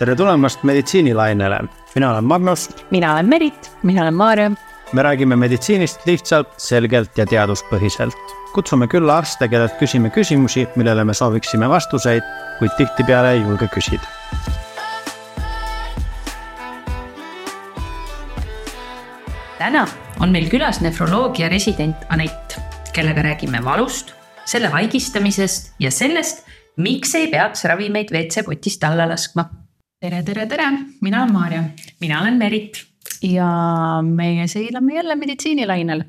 tere tulemast meditsiinilainele, mina olen Magnus. mina olen Merit. mina olen Maarja. me räägime meditsiinist lihtsalt, selgelt ja teaduspõhiselt. kutsume külla arste, kellelt küsime küsimusi, millele me sooviksime vastuseid, kuid tihtipeale ei julge küsida. täna on meil külas nefroloogia resident Anett, kellega räägime valust, selle vaigistamisest ja sellest, miks ei peaks ravimeid WC-potist alla laskma tere, tere, tere, mina olen Maarja. mina olen Merit. ja meie seilame jälle meditsiinilainel.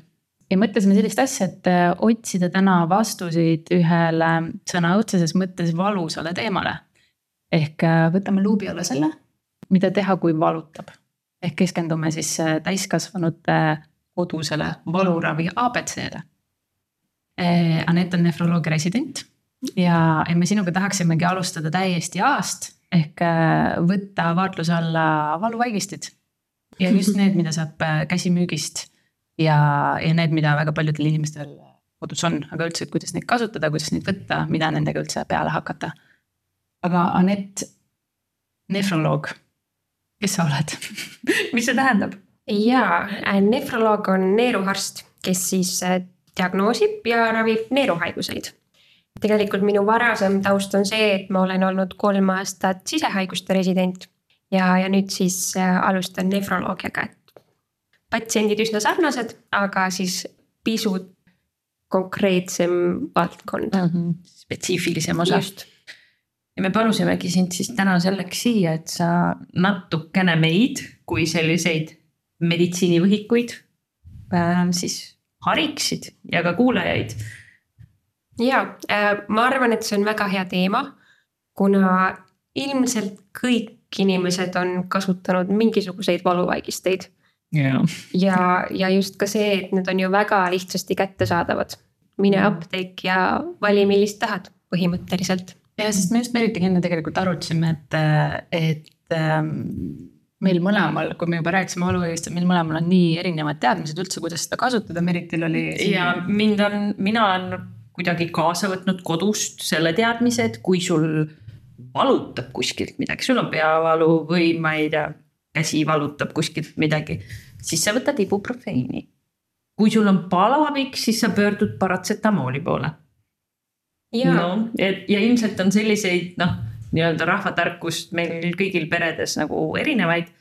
ja mõtlesime sellist asja, et äh, otsida täna vastuseid ühele sõna otseses mõttes valusale teemale. ehk äh, võtame luubi alla selle, mida teha, kui valutab. ehk keskendume siis äh, täiskasvanute kodusele valuravi abc-le. Anett on nefroloogia resident ja, ja me sinuga tahaksimegi alustada täiesti A-st ehk äh, võtta vaatluse alla valuvaigistid. ja just need, mida saab äh, käsimüügist ja, ja need, mida väga paljudel inimestel kodus on, aga üldse, et kuidas neid kasutada, kuidas neid võtta, mida nendega üldse peale hakata. aga Anett, nefroloog, kes sa oled mis see tähendab? jaa, äh, nefroloog on neeruarst, kes siis diagnoosib ja ravib neeruhaiguseid tegelikult minu varasem taust on see, et ma olen olnud kolm aastat sisehaiguste resident ja, ja nüüd siis äh, alustan nefroloogiaga, et patsiendid üsna sarnased, aga siis pisut konkreetsem valdkond mm. -hmm. spetsiifilisem osa. ja me palusimegi sind siis täna selleks siia, et sa natukene meid kui selliseid meditsiinivõhikuid äh, siis hariksid ja ka kuulajaid ja äh, ma arvan, et see on väga hea teema, kuna ilmselt kõik inimesed on kasutanud mingisuguseid valuvaigisteid yeah.. ja, ja just ka see, et need on ju väga lihtsasti kättesaadavad. mine mm. apteek ja vali, millist tahad põhimõtteliselt. ja, sest me just Meritiga enne tegelikult arutasime, et, et ähm, meil mõlemal, kui me juba rääkisime valuvaigist, meil mõlemal on nii erinevad teadmised üldse, kuidas seda kasutada, Meritil oli. ja mind on, mina olen kuidagi kaasa võtnud kodust selle teadmise, et kui sul valutab kuskilt midagi, sul on peavalu või ma ei tea, käsi valutab kuskilt midagi, siis sa võtad ibuprofeeni. kui sul on palavik, siis sa pöördud paratsetamooli poole. no et ja ilmselt on selliseid noh, nii-öelda rahvatarkust meil kõigil peredes nagu erinevaid.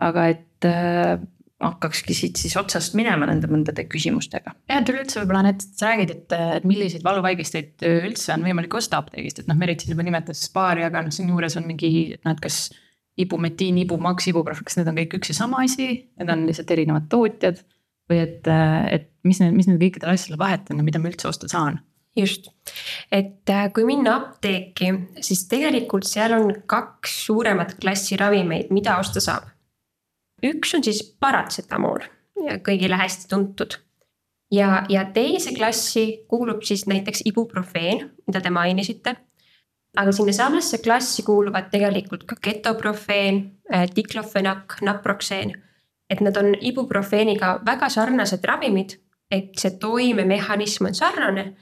aga et äh, hakkakski siit siis otsast minema nende mõndade küsimustega. ja, et üleüldse võib-olla need, sa räägid, et, et milliseid valuvaigisteid üldse on võimalik osta apteegist, et noh, Merit siin juba nimetas paari, aga noh, siinjuures on mingi, noh, et kas ibumetiin, ibumaks, ibuprof, kas need on kõik üks ja sama asi, need on lihtsalt erinevad tootjad. või et, et mis need, mis need kõikidel asjadel vahet on ja mida ma üldse osta saan? just, et äh, kui minna apteeki, siis tegelikult seal on kaks suuremat klassi ravimeid, mida osta saab üks on siis paratsetamool, kõigile hästi tuntud. ja, ja teise klassi kuulub siis näiteks ibuprofeen, mida te mainisite. aga sinnasamasse klassi kuuluvad tegelikult ka ketoprofeen, äh, diklofenak, naproxeen. et nad on ibuprofeeniga väga sarnased ravimid, et see toimemehhanism on sarnane,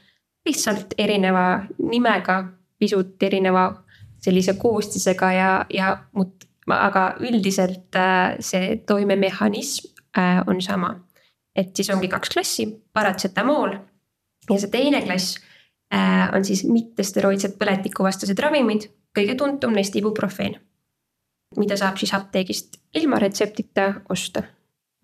lihtsalt erineva nimega, pisut erineva sellise koostisega ja, ja mut aga üldiselt äh, see toimemehhanism äh, on sama. et siis ongi kaks klassi, paratsetamool ja see teine klass äh, on siis mittesteroidsed põletikuvastased ravimid, kõige tuntum neist ibuprofeen. mida saab siis apteegist ilma retseptita osta.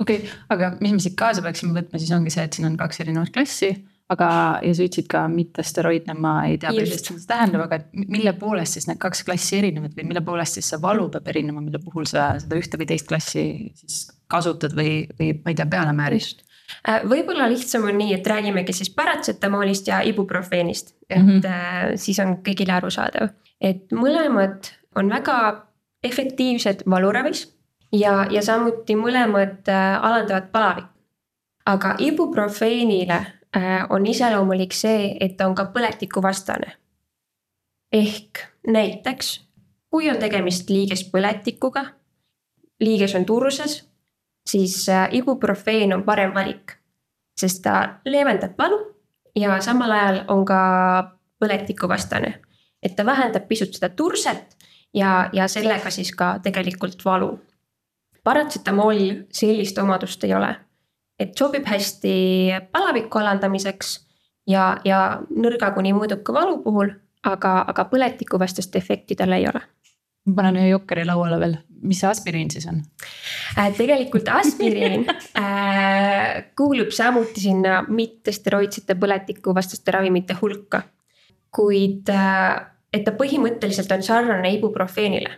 okei okay,, aga mis me siit kaasa peaksime võtma, siis ongi see, et siin on kaks erinevat klassi aga, ja sa ütlesid ka mittesteroidne, ma ei tea, millest see tähendab, aga mille poolest siis need kaks klassi erinevad või mille poolest siis see valu peab erinema, mille puhul sa seda ühte või teist klassi siis kasutad või, või ma ei tea, peale määrist? Äh, võib-olla lihtsam on nii, et räägimegi siis paratsetamoolist ja ibuprofeenist, et mm -hmm. siis on kõigile arusaadav, et mõlemad on väga efektiivsed valuravis ja, ja samuti mõlemad äh, alandavad palavikku. aga ibuprofeenile on iseloomulik see, et ta on ka põletikuvastane. ehk näiteks, kui on tegemist liigespõletikuga, liiges on turses, siis äh, ibuprofeen on parem valik, sest ta leevendab valu ja samal ajal on ka põletikuvastane. et ta vähendab pisut seda turset ja, ja sellega siis ka tegelikult valu. paratsetamoolil sellist omadust ei ole, et sobib hästi palaviku alandamiseks ja, ja nõrga kuni mõõduka valu puhul, aga, aga põletikuvastast efekti tal ei ole ma panen ühe jokkeri lauale veel, mis see aspiriin siis on äh,? tegelikult aspiriin äh, kuulub samuti sinna mittesteroidsete põletikuvastaste ravimite hulka. kuid äh, et ta põhimõtteliselt on sarnane ibuprofeenile.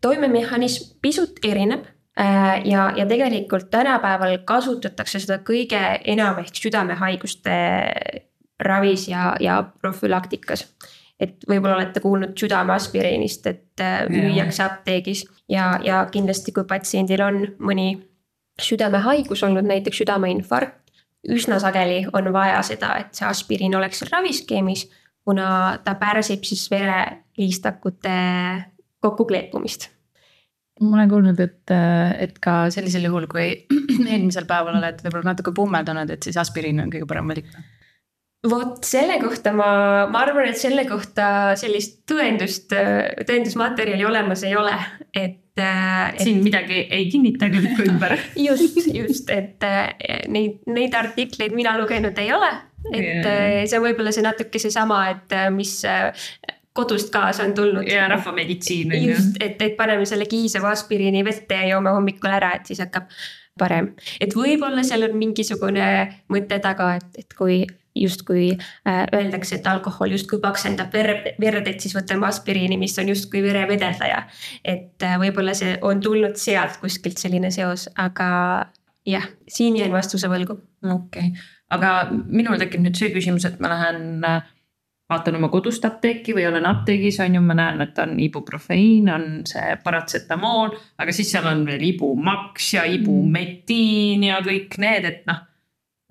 toimemehhanism pisut erineb ja, ja tegelikult tänapäeval kasutatakse seda kõige enam ehk südamehaiguste ravis ja, ja profülaktikas. Et võib-olla olete kuulnud südameaspiriinist, et äh, müüakse apteegis. Ja, ja kindlasti, kui patsiendil on mõni südamehaigus olnud, näiteks südameinfarkt. üsna sageli on vaja seda, et see aspiriin oleks seal raviskeemis, kuna ta pärsib siis vereliistakute kokkukleepumist ma olen kuulnud, et, et ka sellisel juhul, kui eelmisel päeval oled võib-olla natuke pummerdanud, et siis aspiriin on kõige parem valik vot selle kohta ma, ma arvan, et selle kohta sellist tõendust, tõendusmaterjali olemas ei ole, et, et.... siin midagi ei kinnita lükka ümber just, just, et neid, neid artikleid mina lugenud ei ole. et yeah. see on võib-olla see natuke seesama, et mis kodust kaasa on tulnud. ja rahvameditsiin on ju. just, et, et paneme selle kiisava aspiriini vette ja joome hommikul ära, et siis hakkab parem. et võib-olla seal on mingisugune mõte taga, et, et kui justkui äh, öeldakse, et alkohol justkui paksendab verd, verd, et siis võtame aspiriini, mis on justkui verevedeldaja. et äh, võib-olla see on tulnud sealt kuskilt selline seos, aga jah, siin jäin vastuse võlgu. okei okay., aga minul tekib nüüd see küsimus, et ma lähen äh, vaatan oma kodust apteeki või olen apteegis, on ju, ma näen, et on ibuprofeiin, on see paratsetamool, aga siis seal on veel ibumaks ja ibumetiin ja kõik need, et noh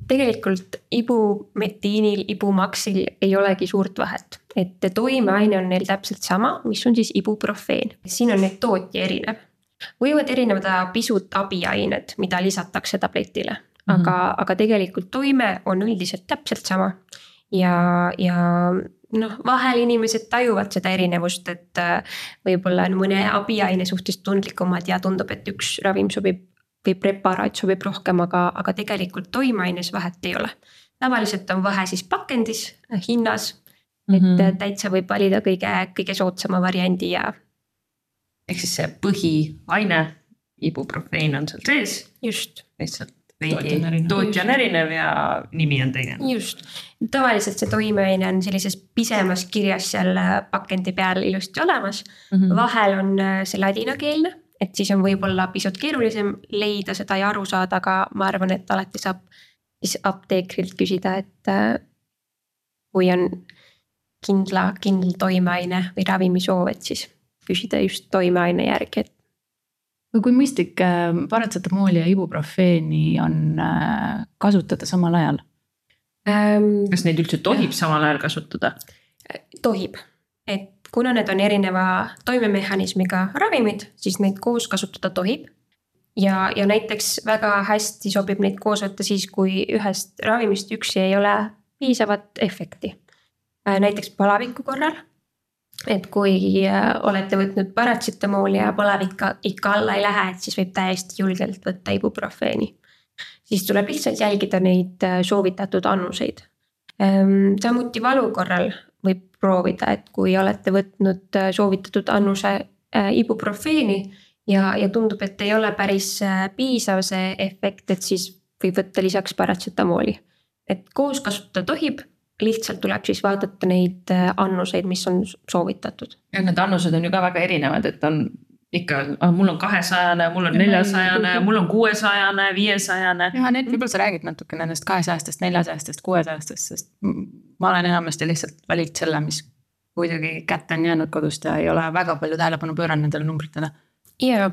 tegelikult ibumetiinil, ibumaksil ei olegi suurt vahet, et toimeaine on neil täpselt sama, mis on siis ibuprofeen, siin on nüüd tootja erinev. võivad erineda pisut abiained, mida lisatakse tabletile, aga mm, -hmm. aga tegelikult toime on üldiselt täpselt sama. Ja, ja noh, vahel inimesed tajuvad seda erinevust, et äh, võib-olla on mõne abiaine suhtes tundlikumad ja tundub, et üks ravim sobib või preparaat sobib rohkem, aga, aga tegelikult toimeaines vahet ei ole. tavaliselt on vahe siis pakendis, hinnas mm, -hmm. et täitsa võib valida kõige, kõige soodsama variandi ja. ehk siis see põhiaine, ibuprofein on seal sees. just. lihtsalt veidi, tootja on erinev ja nimi on teine. just, tavaliselt see toimeaine on sellises pisemas kirjas seal pakendi peal ilusti olemas mm. -hmm. vahel on see ladinakeelne et siis on võib-olla pisut keerulisem leida seda ja aru saada, aga ma arvan, et alati saab siis apteekrilt küsida, et äh, kui on kindla, kindel toimeaine või ravimisoov, et siis küsida just toimeaine järgi, et. Või kui mõistlik äh, paratsetamooli ja ibuprofeeni on äh, kasutada samal ajal ähm,? kas neid üldse tohib samal ajal kasutada? tohib, et kuna need on erineva toimemehhanismiga ravimid, siis neid koos kasutada tohib. ja, ja näiteks väga hästi sobib neid koos võtta siis, kui ühest ravimist üksi ei ole piisavat efekti. Äh, näiteks palaviku korral. Et kui äh, olete võtnud paratsetamooli ja palavik ikka alla ei lähe, et siis võib täiesti julgelt võtta ibuprofeeni. siis tuleb lihtsalt jälgida neid äh, soovitatud annuseid. Ehm, samuti valu korral võib proovida, et kui olete võtnud äh, soovitatud annuse ibuprofeeni ja, ja tundub, et ei ole päris piisav see efekt, et siis võib võtta lisaks paratsetamooli. et koos kasutada tohib, lihtsalt tuleb siis vaadata neid annuseid, mis on soovitatud. ja need annused on ju ka väga erinevad, et on ikka, ah, mul on kahesajane, mul on neljasajane, mul on kuuesajane, viiesajane. ja need, võib-olla sa räägid natuke nendest kahesajastest, neljasajastest, kuuesajastest, sest ma olen enamasti lihtsalt valinud selle, mis kuidagi kätte on jäänud kodust ja ei ole väga palju tähelepanu pööranud nendele numbritele. ja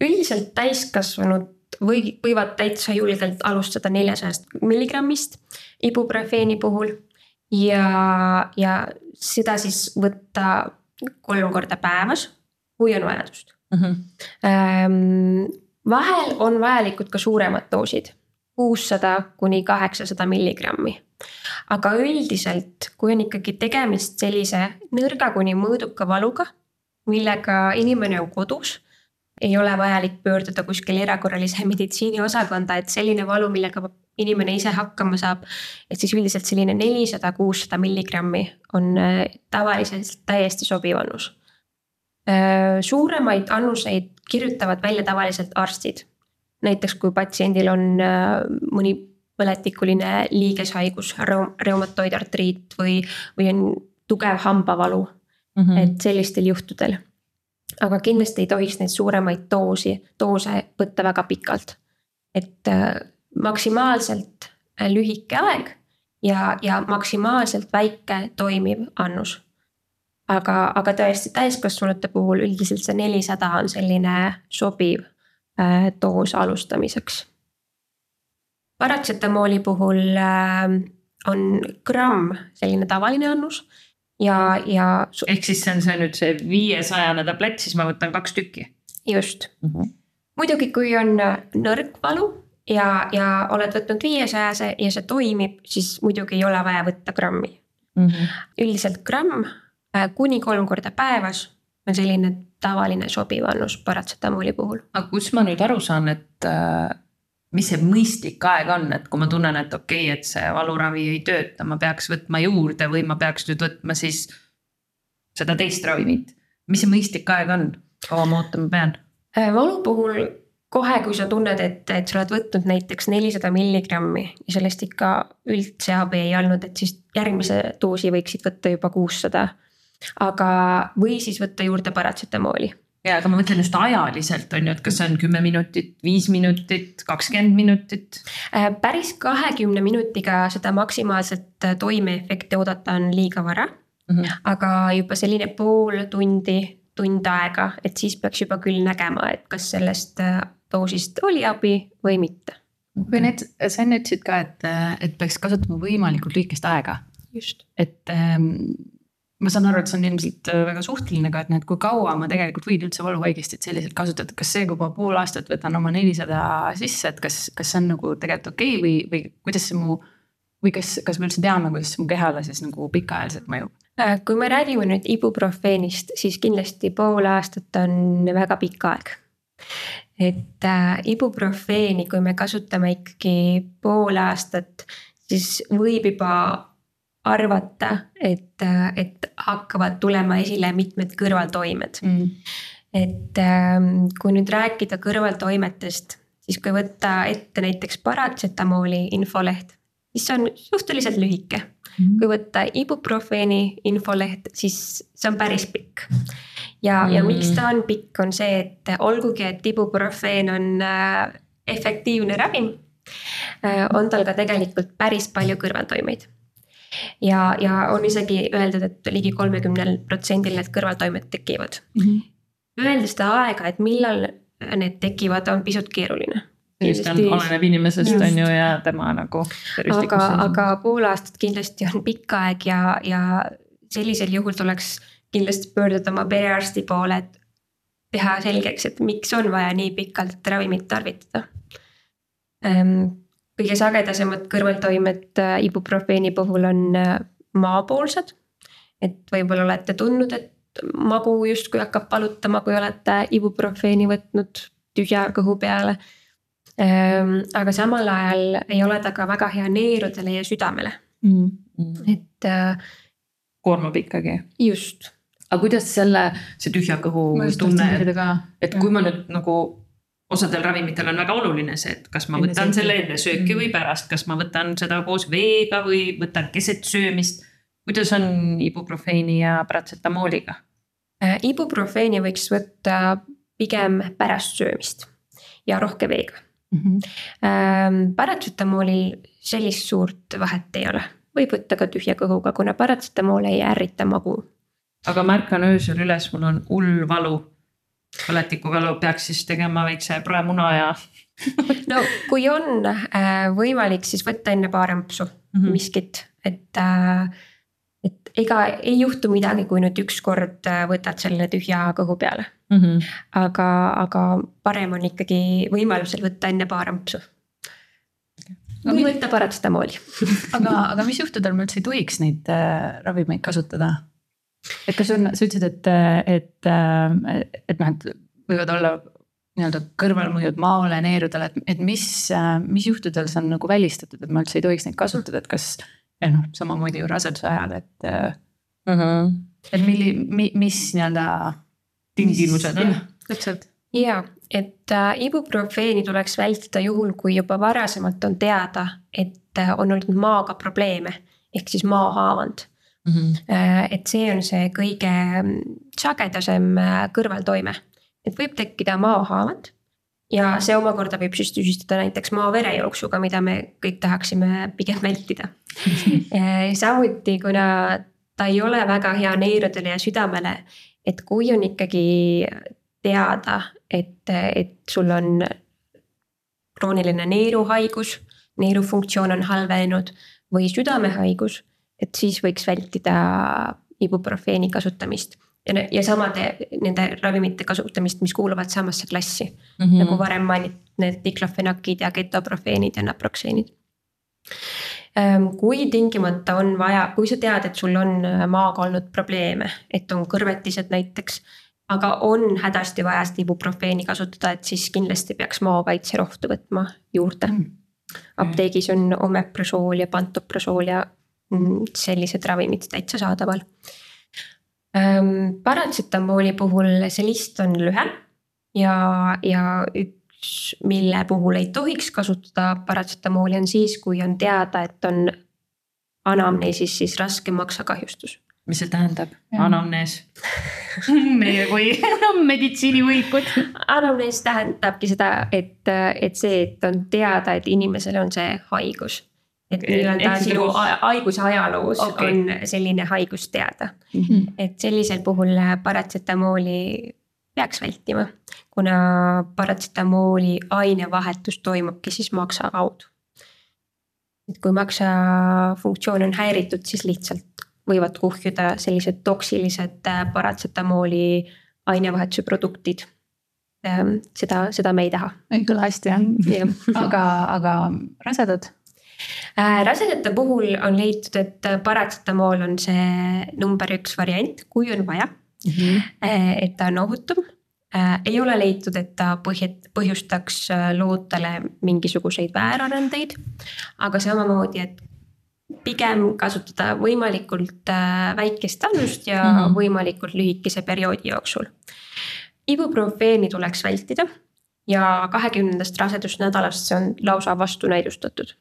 üldiselt täiskasvanud või võivad täitsa julgelt alustada neljasajast milligrammist ibuprofeeni puhul. Ja, ja seda siis võtta kolm korda päevas, kui on vajadust mm. -hmm. vahel on vajalikud ka suuremad doosid, kuussada kuni kaheksasada milligrammi aga üldiselt, kui on ikkagi tegemist sellise nõrga kuni mõõduka valuga, millega inimene on kodus. Ei ole vajalik pöörduda kuskile erakorralise meditsiini osakonda, et selline valu, millega inimene ise hakkama saab. et siis üldiselt selline nelisada, kuussada milligrammi on äh, tavaliselt täiesti sobiv annus. Äh, suuremaid annuseid kirjutavad välja tavaliselt arstid. näiteks kui patsiendil on äh, mõni põletikuline liigeshaigus, reumatoidartriit või, või on tugev hambavalu mm. -hmm. et sellistel juhtudel. Aga kindlasti ei tohiks neid suuremaid doosi, doose võtta väga pikalt. et maksimaalselt äh, lühike aeg ja, ja maksimaalselt väike toimiv annus. aga, aga tõesti täiskasvanute puhul üldiselt see nelisada on selline sobiv äh, doos alustamiseks. paratsetamooli puhul äh, on gramm selline tavaline annus ja, ja. ehk siis see on see nüüd see viiesajane tablett, siis ma võtan kaks tükki. just mm. -hmm. muidugi, kui on nõrk valu ja, ja oled võtnud viiesajase ja see toimib, siis muidugi ei ole vaja võtta grammi mm. -hmm. üldiselt gramm äh, kuni kolm korda päevas on selline tavaline sobiv annus paratsetamooli puhul. aga kus ma nüüd aru saan, et äh, mis see mõistlik aeg on, et kui ma tunnen, et okei okay,, et see valuravi ei tööta, ma peaks võtma juurde või ma peaks nüüd võtma siis seda teist ravimit. mis see mõistlik aeg on, kaua ma ootama pean? Äh, valu puhul kohe, kui sa tunned, et, et sa oled võtnud näiteks nelisada milligrammi ja sellest ikka üldse abi ei olnud, et siis järgmise doosi võiksid võtta juba kuussada. aga, või siis võtta juurde paratsetamooli. Ja, aga ma mõtlen just ajaliselt on ju, et kas see on kümme minutit, viis minutit, kakskümmend minutit? Äh, päris kahekümne minutiga seda maksimaalset toimeefekti oodata on liiga vara mm. -hmm. aga juba selline pool tundi tund aega, et siis peaks juba küll nägema, et kas sellest äh, doosist oli abi või mitte. või need, sa enne ütlesid ka, et, et peaks kasutama võimalikult lühikest aega. just. et ähm, ma saan aru, et see on ilmselt äh, väga suhteline ka, et noh, et kui kaua ma tegelikult võin üldse valuvaigistit selliselt kasutada, kas see, kui ma pool aastat võtan oma nelisada sisse, et kas, kas see on nagu tegelikult okei okay või, või kuidas see mu. või kas, kas me üldse teame, kuidas mu kehale siis nagu pikaajaliselt mõjub? Äh, kui me räägime nüüd ibuprofeenist, siis kindlasti pool aastat on väga pikk aeg et äh, ibuprofeeni, kui me kasutame ikkagi pool aastat, siis võib juba arvata, et, et hakkavad tulema esile mitmed kõrvaltoimed. Mm.. et äh, kui nüüd rääkida kõrvaltoimetest, siis kui võtta ette näiteks paratsetamooli infoleht, siis see on suhteliselt lühike. Mm.. kui võtta ibuprofeeni infoleht, siis see on päris pikk. Ja mm., ja miks ta on pikk, on see, et olgugi, et ibuprofeen on äh, efektiivne ravim, äh, on tal ka tegelikult päris palju kõrvaltoimeid. Ja, ja on isegi öeldud, et ligi kolmekümnel protsendil need kõrvaltoimed tekivad mm. -hmm. Öelda seda aega, et millal need tekivad, on pisut keeruline just on, oleneb inimesest on ju ja tema nagu. aga, aga pool aastat kindlasti on pikk aeg ja, ja sellisel juhul tuleks kindlasti pöörduda oma perearsti poole, et teha selgeks, et miks on vaja nii pikalt ravimit tarvitada. Kõige sagedasemad kõrvaltoimed äh, ibuprofeeni puhul on äh, maapoolsed. et võib-olla olete tundnud, et magu justkui hakkab valutama, kui olete ibuprofeeni võtnud tühja kõhu peale. Ehm, aga samal ajal ei ole ta ka väga hea neerudele ja südamele mm. -hmm. et. Äh, koormab ikkagi. just aga kuidas selle, see tühja kõhu tunne, et kui ma nüüd nagu osadel ravimitel on väga oluline see, et kas ma enne võtan sööki. selle enne sööki või mm. pärast, kas ma võtan seda koos veega või võtan keset söömist. kuidas on ibuprofeeni ja paratsetamooliga äh,? ibuprofeeni võiks võtta pigem pärast söömist ja rohke veega mm. -hmm. Paratsetamoolil sellist suurt vahet ei ole, võib võtta ka tühja kõhuga, kuna paratsetamool ei ärrita magu aga ma ärkan öösel üles, mul on hull valu. Põletikuvalu, peaks siis tegema väikse praemuna ja no kui on äh, võimalik, siis võtta enne paarampsu mm -hmm. miskit, et äh, et ega ei juhtu midagi, kui nüüd ükskord äh, võtad selle tühja kõhu peale mm. -hmm. aga, aga parem on ikkagi võimalusel võtta enne paarampsu. või võtta paratsetamooli aga, aga mis juhtudel me üldse ei tohiks neid äh, ravimeid kasutada? Et kas on, sa ütlesid, et, et, et noh, et võivad olla nii-öelda kõrvalmõjud maole, neerudele, et, et mis, mis juhtudel see on nagu välistatud, et ma üldse ei tohiks neid kasutada, et kas. noh, samamoodi ju raseduse ajal, et mm. -hmm. et milli- mi,, mis nii-öelda. tingimused on. täpselt. ja, et äh, ibuprofeeni tuleks vältida juhul, kui juba varasemalt on teada, et äh, on olnud maaga probleeme ehk siis maahaavand mm. -hmm. et see on see kõige sagedasem kõrvaltoime et võib tekkida maahaavad ja see omakorda võib siis tüsistada näiteks maa-verejooksuga, mida me kõik tahaksime pigem vältida samuti, kuna ta ei ole väga hea neerudele ja südamele, et kui on ikkagi teada, et, et sul on krooniline neeruhaigus, neerufunktsioon on halvenenud või südamehaigus, et siis võiks vältida ibuprofeeni kasutamist ja, ja samade nende ravimite kasutamist, mis kuuluvad samasse klassi mm. -hmm. nagu varem mainitud need diklofenakid ja ketoprofeenid ja naprokseenid. Ehm, kui tingimata on vaja, kui sa tead, et sul on äh, maaga olnud probleeme, et on kõrvetised näiteks. aga on hädasti vaja seda ibuprofeeni kasutada, et siis kindlasti peaks maakaitserohtu võtma juurde mm. apteegis on omeprosool ja pantoprosool ja sellised ravimid täitsa saadaval. Paratsetamooli puhul see list on lühem ja, ja üks, mille puhul ei tohiks kasutada paratsetamooli on siis, kui on teada, et on anamneesis siis raske maksakahjustus. mis see tähendab, anamnees. Meie kui meditsiinivõikud. anamnees tähendabki seda, et, et see, et on teada, et inimesel on see haigus et nii-öelda sinu haiguse ajaloos okay. on selline haigus teada mm. -hmm. et sellisel puhul paratsetamooli peaks vältima, kuna paratsetamooli ainevahetus toimubki siis maksa kaudu. et kui maksa funktsioon on häiritud, siis lihtsalt võivad kuhjuda sellised toksilised paratsetamooli ainevahetuse produktid seda, seda me ei taha. ei kõla hästi jah ja. aga, aga rasedad Äh, rasedate puhul on leitud, et paratsetamool on see number üks variant, kui on vaja mm. -hmm. et ta on ohutum. Äh, ei ole leitud, et ta põhjat-, põhjustaks lootele mingisuguseid väärarendeid. aga samamoodi, et pigem kasutada võimalikult väikest annust ja mm -hmm. võimalikult lühikese perioodi jooksul. ibuprofeeni tuleks vältida ja kahekümnendast rasedusnädalast see on lausa vastunäidustatud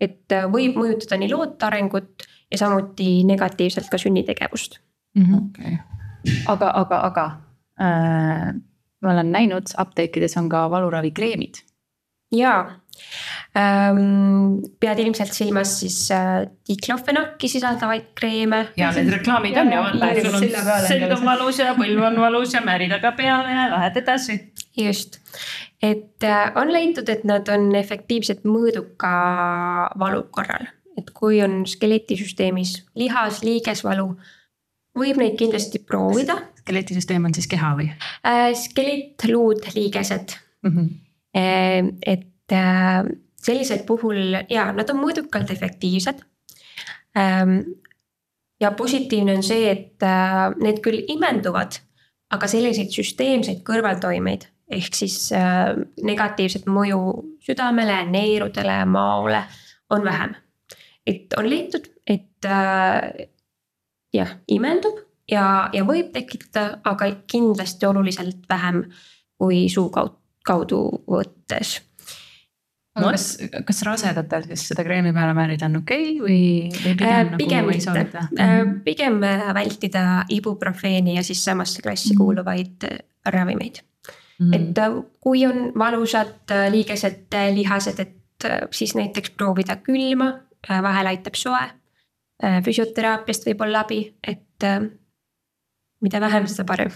et äh, võib mõjutada nii loote arengut ja samuti negatiivselt ka sünnitegevust mm. -hmm. Okay. aga, aga, aga äh, ma olen näinud, apteekides on ka valuravikreemid. jaa pead ilmselt silmas siis äh, diklofenaki sisaldavaid kreeme. ja need reklaamid on ju, sul on selg on valus ja põlv on valus ja märi taga peale ja lähed edasi. just, et äh, on leitud, et nad on efektiivsed mõõduka valu korral, et kui on skeletisüsteemis lihas, liigesvalu, võib neid kindlasti proovida. skeletisüsteem on siis keha või? Äh, skelett, luud, liigesed mm. -hmm. et sellisel puhul ja nad on mõõdukalt efektiivsed. Ähm, ja positiivne on see, et need küll imenduvad, aga selliseid süsteemseid kõrvaltoimeid ehk siis äh, negatiivset mõju südamele, neerudele, maole on vähem. et on leitud, et äh, jah, imendub ja, ja võib tekitada, aga kindlasti oluliselt vähem kui suu kaudu, kaudu võttes aga kas, kas rasedatel siis seda kreemi peale määrida on okei okay või, või pigem äh, nagu pigem ei soovita äh,? pigem vältida ibuprofeeni ja siis samasse klassi mm. kuuluvaid ravimeid Mm -hmm. et äh, kui on valusad äh, liigesed äh, lihased, et siis näiteks proovida külma, vahel aitab soe. füsioteraapiast võib olla abi, et mida vähem, seda parem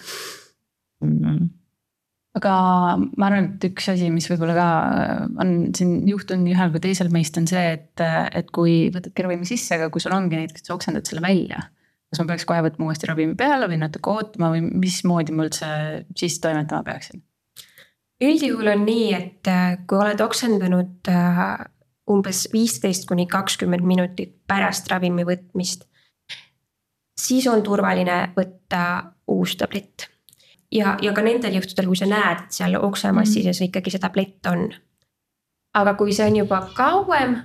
mm. -hmm aga ma arvan, et üks asi, mis võib-olla ka on siin juhtunud nii ühel kui teisel meist on see, et, et kui võtad ravimi sisse, aga kui sul ongi näiteks, sa oksendad selle välja. kas ma peaks kohe võtma uuesti ravimi peale või natuke ootama või mismoodi ma üldse siis toimetama peaksin? üldjuhul on nii, et äh, kui oled oksendanud äh, umbes viisteist kuni kakskümmend minutit pärast ravimi võtmist. siis on turvaline võtta uus tablett. Ja, ja ka nendel juhtudel, kui sa näed, et seal oksamassi sees ikkagi see tablett on. aga kui see on juba kauem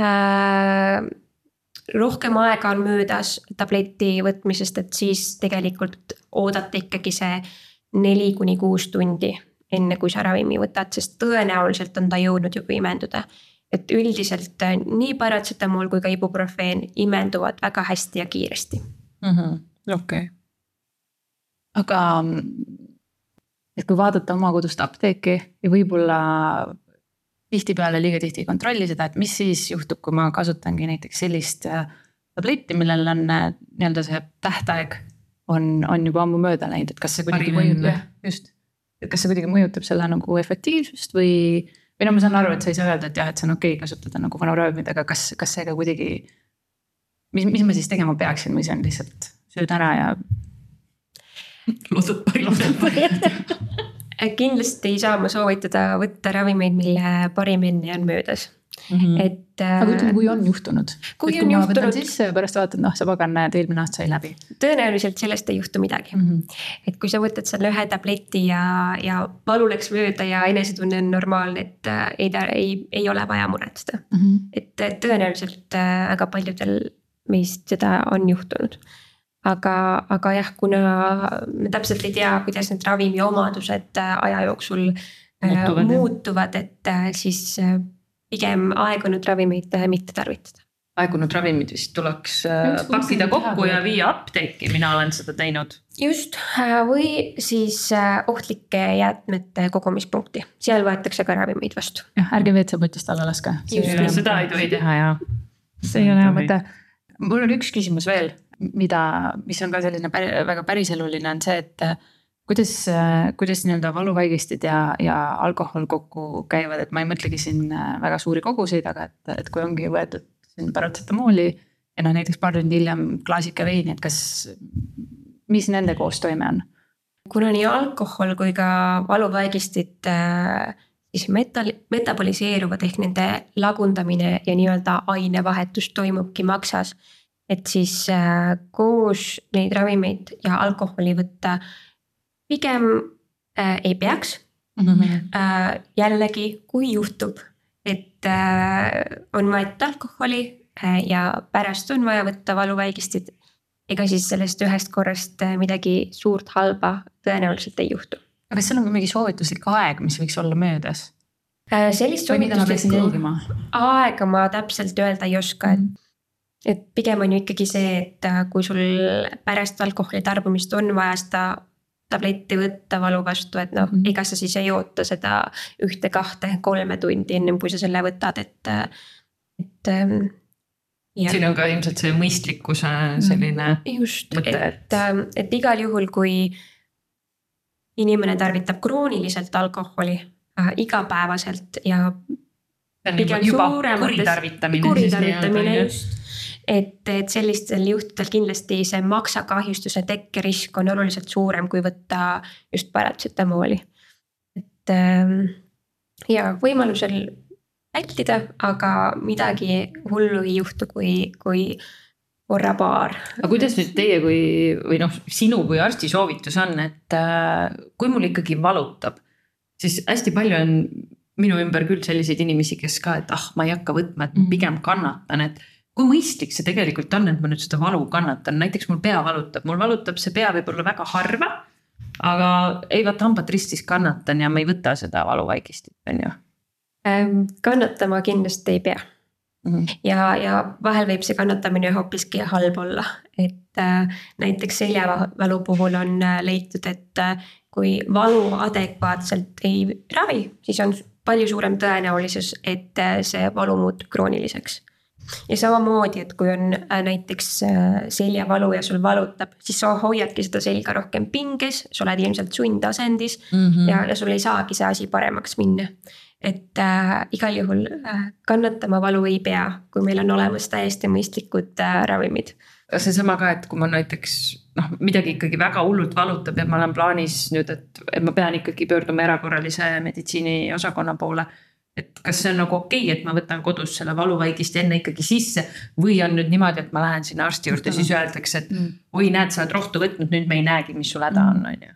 äh,, rohkem aega on möödas tableti võtmisest, et siis tegelikult oodata ikkagi see neli kuni kuus tundi, enne kui sa ravimi võtad, sest tõenäoliselt on ta jõudnud juba imenduda. et üldiselt äh, nii paratsetamool kui ka ibuprofeen imenduvad väga hästi ja kiiresti -hmm.. okei. Aga et kui vaadata oma kodust apteeki ja võib-olla tihtipeale liiga tihti ei kontrolli seda, et mis siis juhtub, kui ma kasutangi näiteks sellist äh, tabletti, millel on äh, nii-öelda see tähtaeg on, on juba ammu mööda läinud, et kas see kuidagi mõjutab, just. et kas see kuidagi mõjutab selle nagu efektiivsust või, või no ma saan aru, et sa ei saa öelda, et jah, et see on okei okay kasutada nagu vanu ravimit, aga kas, kas see ka kuidagi mis, mis ma siis tegema peaksin või see on lihtsalt sööd ära ja. loodud parimat kindlasti ei saa ma soovitada võtta ravimeid, mille parim enne on möödas mm. -hmm. et. aga ütleme, kui on juhtunud. kui on juhtunud. sisse ja pärast vaatad, noh, sa pagan, näed, eelmine aasta sai läbi. tõenäoliselt sellest ei juhtu midagi mm. -hmm. et kui sa võtad selle ühe tableti ja, ja valu läks mööda ja enesetunne on normaalne, et äh, ei, ei, ei ole vaja muretseda mm. -hmm. et tõenäoliselt äh, väga paljudel meist seda on juhtunud. Aga, aga jah, kuna me täpselt ei tea, kuidas need ravimi omadused äh, aja jooksul äh, muutuvad, muutuvad, et äh, siis pigem aegunud ravimeid mitte tarvitada. Aegunud ravimid vist tuleks just, pakkida kokku ja viia apteeki, mina olen seda teinud. just, või siis ohtlike jäätmete kogumispunkti, seal võetakse ka ravimeid vastu. jah, ärge WC-potist alla laske. seda ei tohi teha ja. see ei ole hea mõte. Mul on üks küsimus veel, mida, mis on ka selline päri, väga päriseluline, on see, et äh, kuidas, äh, kuidas nii-öelda valuvaigistid ja, ja alkohol kokku käivad, et ma ei mõtlegi siin äh, väga suuri koguseid, aga et, et kui ongi võetud siin paratsetamooli ja noh, näiteks paar tundi hiljem klaasike veini, et kas, mis nende koostoime on? kuna nii alkohol kui ka valuvaigistid siis metal-, metaboliseeruvad ehk nende lagundamine ja nii-öelda ainevahetus toimubki maksas. Et siis äh, koos neid ravimeid ja alkoholi võtta pigem äh, ei peaks mm. -hmm. Äh, jällegi, kui juhtub, et äh, on võetud alkoholi äh, ja pärast on vaja võtta valuvaigistit, ega siis sellest ühest korrast äh, midagi suurt halba tõenäoliselt ei juhtu aga kas seal on ka mingi soovituslik aeg, mis võiks olla möödas? Äh, sellist soovituslikku aega ma täpselt öelda ei oska, et. Et pigem on ju ikkagi see, et äh, kui sul pärast alkoholi tarbimist on vaja seda tabletti võtta valu vastu, et noh mm, -hmm. ega sa siis ei oota seda ühte-kahte-kolme tundi ennem kui sa selle võtad, et, et ähm, Ja. siin on ka ilmselt see mõistlikkuse selline mm, just, et, et, ähm, et igal juhul, kui inimene tarvitab krooniliselt alkoholi äh, igapäevaselt ja. kuritarvitamine. kuritarvitamine just et, et sellistel juhtudel kindlasti see maksakahjustuse tekkerisk on oluliselt suurem, kui võtta just paratsetamooli. et ähm, ja võimalusel vältida, aga midagi hullu ei juhtu, kui, kui korra paar. aga kuidas nüüd teie kui või noh, sinu kui arsti soovitus on, et äh, kui mul ikkagi valutab, siis hästi palju on minu ümber küll selliseid inimesi, kes ka, et ah, ma ei hakka võtma, et ma mm. pigem kannatan, et kui mõistlik see tegelikult on, et ma nüüd seda valu kannatan, näiteks mul pea valutab, mul valutab see pea võib-olla väga harva. aga ei vaata hambad ristis kannatan ja ma ei võta seda valuvaigistit, on ju. Ähm, kannatama kindlasti ei pea Mm -hmm. ja, ja vahel võib see kannatamine hoopiski halb olla, et äh, näiteks seljavalu puhul on äh, leitud, et äh, kui valu adekvaatselt ei ravi, siis on palju suurem tõenäosus, et äh, see valu muutub krooniliseks. Ja samamoodi, et kui on äh, näiteks äh, seljavalu ja sul valutab, siis sa hoiadki seda selga rohkem pinges, sa oled ilmselt sundasendis mm -hmm. ja, ja sul ei saagi see asi paremaks minna et äh, igal juhul äh, kannatama valu ei pea, kui meil on olemas täiesti mõistlikud äh, ravimid. seesama ka, et kui ma näiteks noh, midagi ikkagi väga hullult valutab ja ma olen plaanis nüüd, et, et ma pean ikkagi pöörduma erakorralise meditsiini osakonna poole. Et kas see on nagu okei okay,, et ma võtan kodus selle valuvaigisti enne ikkagi sisse või on nüüd niimoodi, et ma lähen sinna arsti juurde, siis öeldakse, et mm. oi, näed, sa oled rohtu võtnud, nüüd me ei näegi, mis sul häda on, on ju.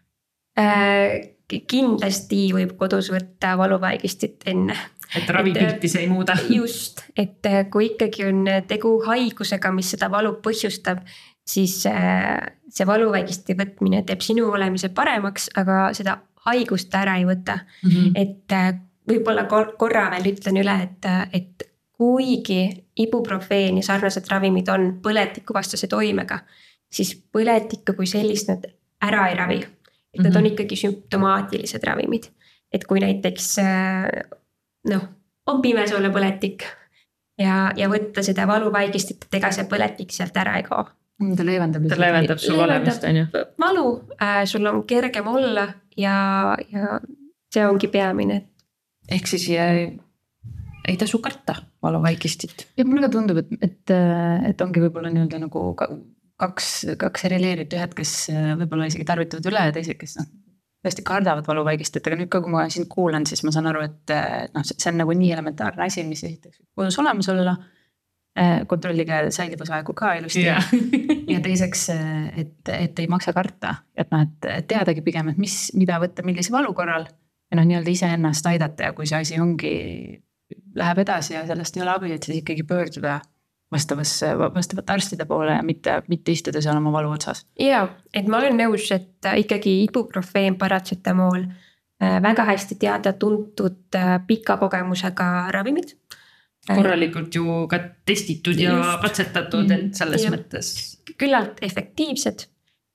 Äh, kindlasti võib kodus võtta valuvaigistit enne. et ravipilti see ei muuda. just, et äh, kui ikkagi on tegu haigusega, mis seda valu põhjustab, siis äh, see valuvaigisti võtmine teeb sinu olemise paremaks, aga seda haigust ära ei võta mm. -hmm. et võib-olla korra veel ütlen üle, et, et kuigi ibuprofeen ja sarnased ravimid on põletikuvastase toimega, siis põletikku kui sellist nad ära ei ravi. et nad mm -hmm. on mhm. ikkagi sümptomaatilised ravimid, et kui näiteks noh, on pimesoolapõletik ja, ja võtta seda valuvaigistit, et ega see põletik sealt ära ei kao mm, ta leevendab. ta leevendab sul olemist, on ju. valu äh,, sul on kergem olla ja, ja see ongi peamine, et ehk siis ei, ei tasu karta valuvaigistit. ja mulle ka tundub, et, et, et ongi võib-olla nii-öelda nagu kaks, kaks eri leerit, ühed, kes võib-olla isegi tarvitavad üle ja teised, kes noh. tõesti kardavad valuvaigistit, aga nüüd ka, kui ma sind kuulan, siis ma saan aru, et noh, see on nagu nii elementaarne asi, mis esiteks võib kodus olemas olla kontrollige säilivusaegu ka ilusti yeah. ja teiseks, et, et ei maksa karta, et noh, et teadagi pigem, et mis, mida võtta, millise valu korral ja noh, nii-öelda iseennast aidata ja kui see asi ongi, läheb edasi ja sellest ei ole abi, et siis ikkagi pöörduda vastavasse, vastavate arstide poole ja mitte, mitte istuda seal oma valu otsas. ja, et ma olen nõus, et ikkagi ibuprofeen, paratsetamool, äh, väga hästi teada-tuntud äh, pika kogemusega ravimid. korralikult ju ka testitud ja Just. katsetatud, et selles ja. mõttes. küllalt efektiivsed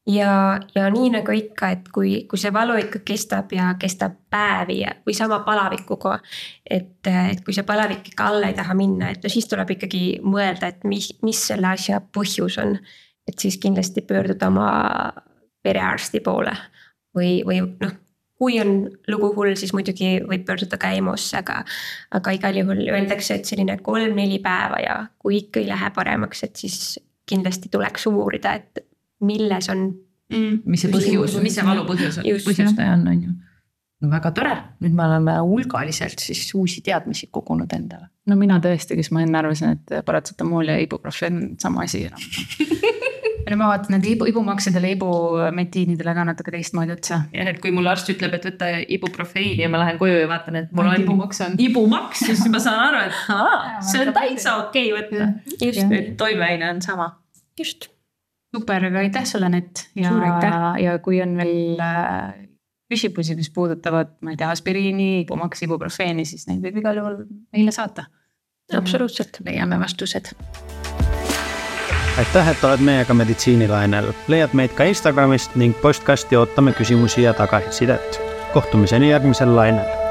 ja, ja nii nagu ikka, et kui, kui see valu ikka kestab ja kestab päevi ja, või sama palavikuga. et, et kui see palavik ikka alla ei taha minna, et no siis tuleb ikkagi mõelda, et mis, mis selle asja põhjus on. et siis kindlasti pöörduda oma perearsti poole või, või noh kui on lugu hull, siis muidugi võib pöörduda ka EMO-sse, aga, aga igal juhul öeldakse, et selline kolm-neli päeva ja kui ikka ei lähe paremaks, et siis kindlasti tuleks uurida, et milles on mm,. mis see põhjus, mis see valu põhjus on, põhjustaja on, on ju. no väga tore, nüüd me oleme hulgaliselt siis uusi teadmisi kogunud endale. no mina tõesti, kes ma enne arvasin, et paratsetamool ja ibuprofen on sama asi enam ja nüüd ma vaatan nende ibu, ibumaksedele, ibumetiinidele ka natuke teistmoodi otsa. jah, et kui mulle arst ütleb, et võta ibuprofeini ja ma lähen koju ja vaatan, et mul on ibumaks on. ibumaks, siis ma saan aru, et aa, see on täitsa okei okay võtta. just, toimeaine on sama. just super, aga aitäh sulle, Nett ja, ja kui on veel äh, küsimusi, mis puudutavad, ma ei tea, aspiriini, ibumaks, ibuprofeeni, siis neid võib igal juhul meile saata. absoluutselt, leiame vastused. aitäh, et oled meiega meditsiinilainel, leiad meid ka Instagramist ning postkasti ootame küsimusi ja tagasisidet. kohtumiseni järgmisel lainel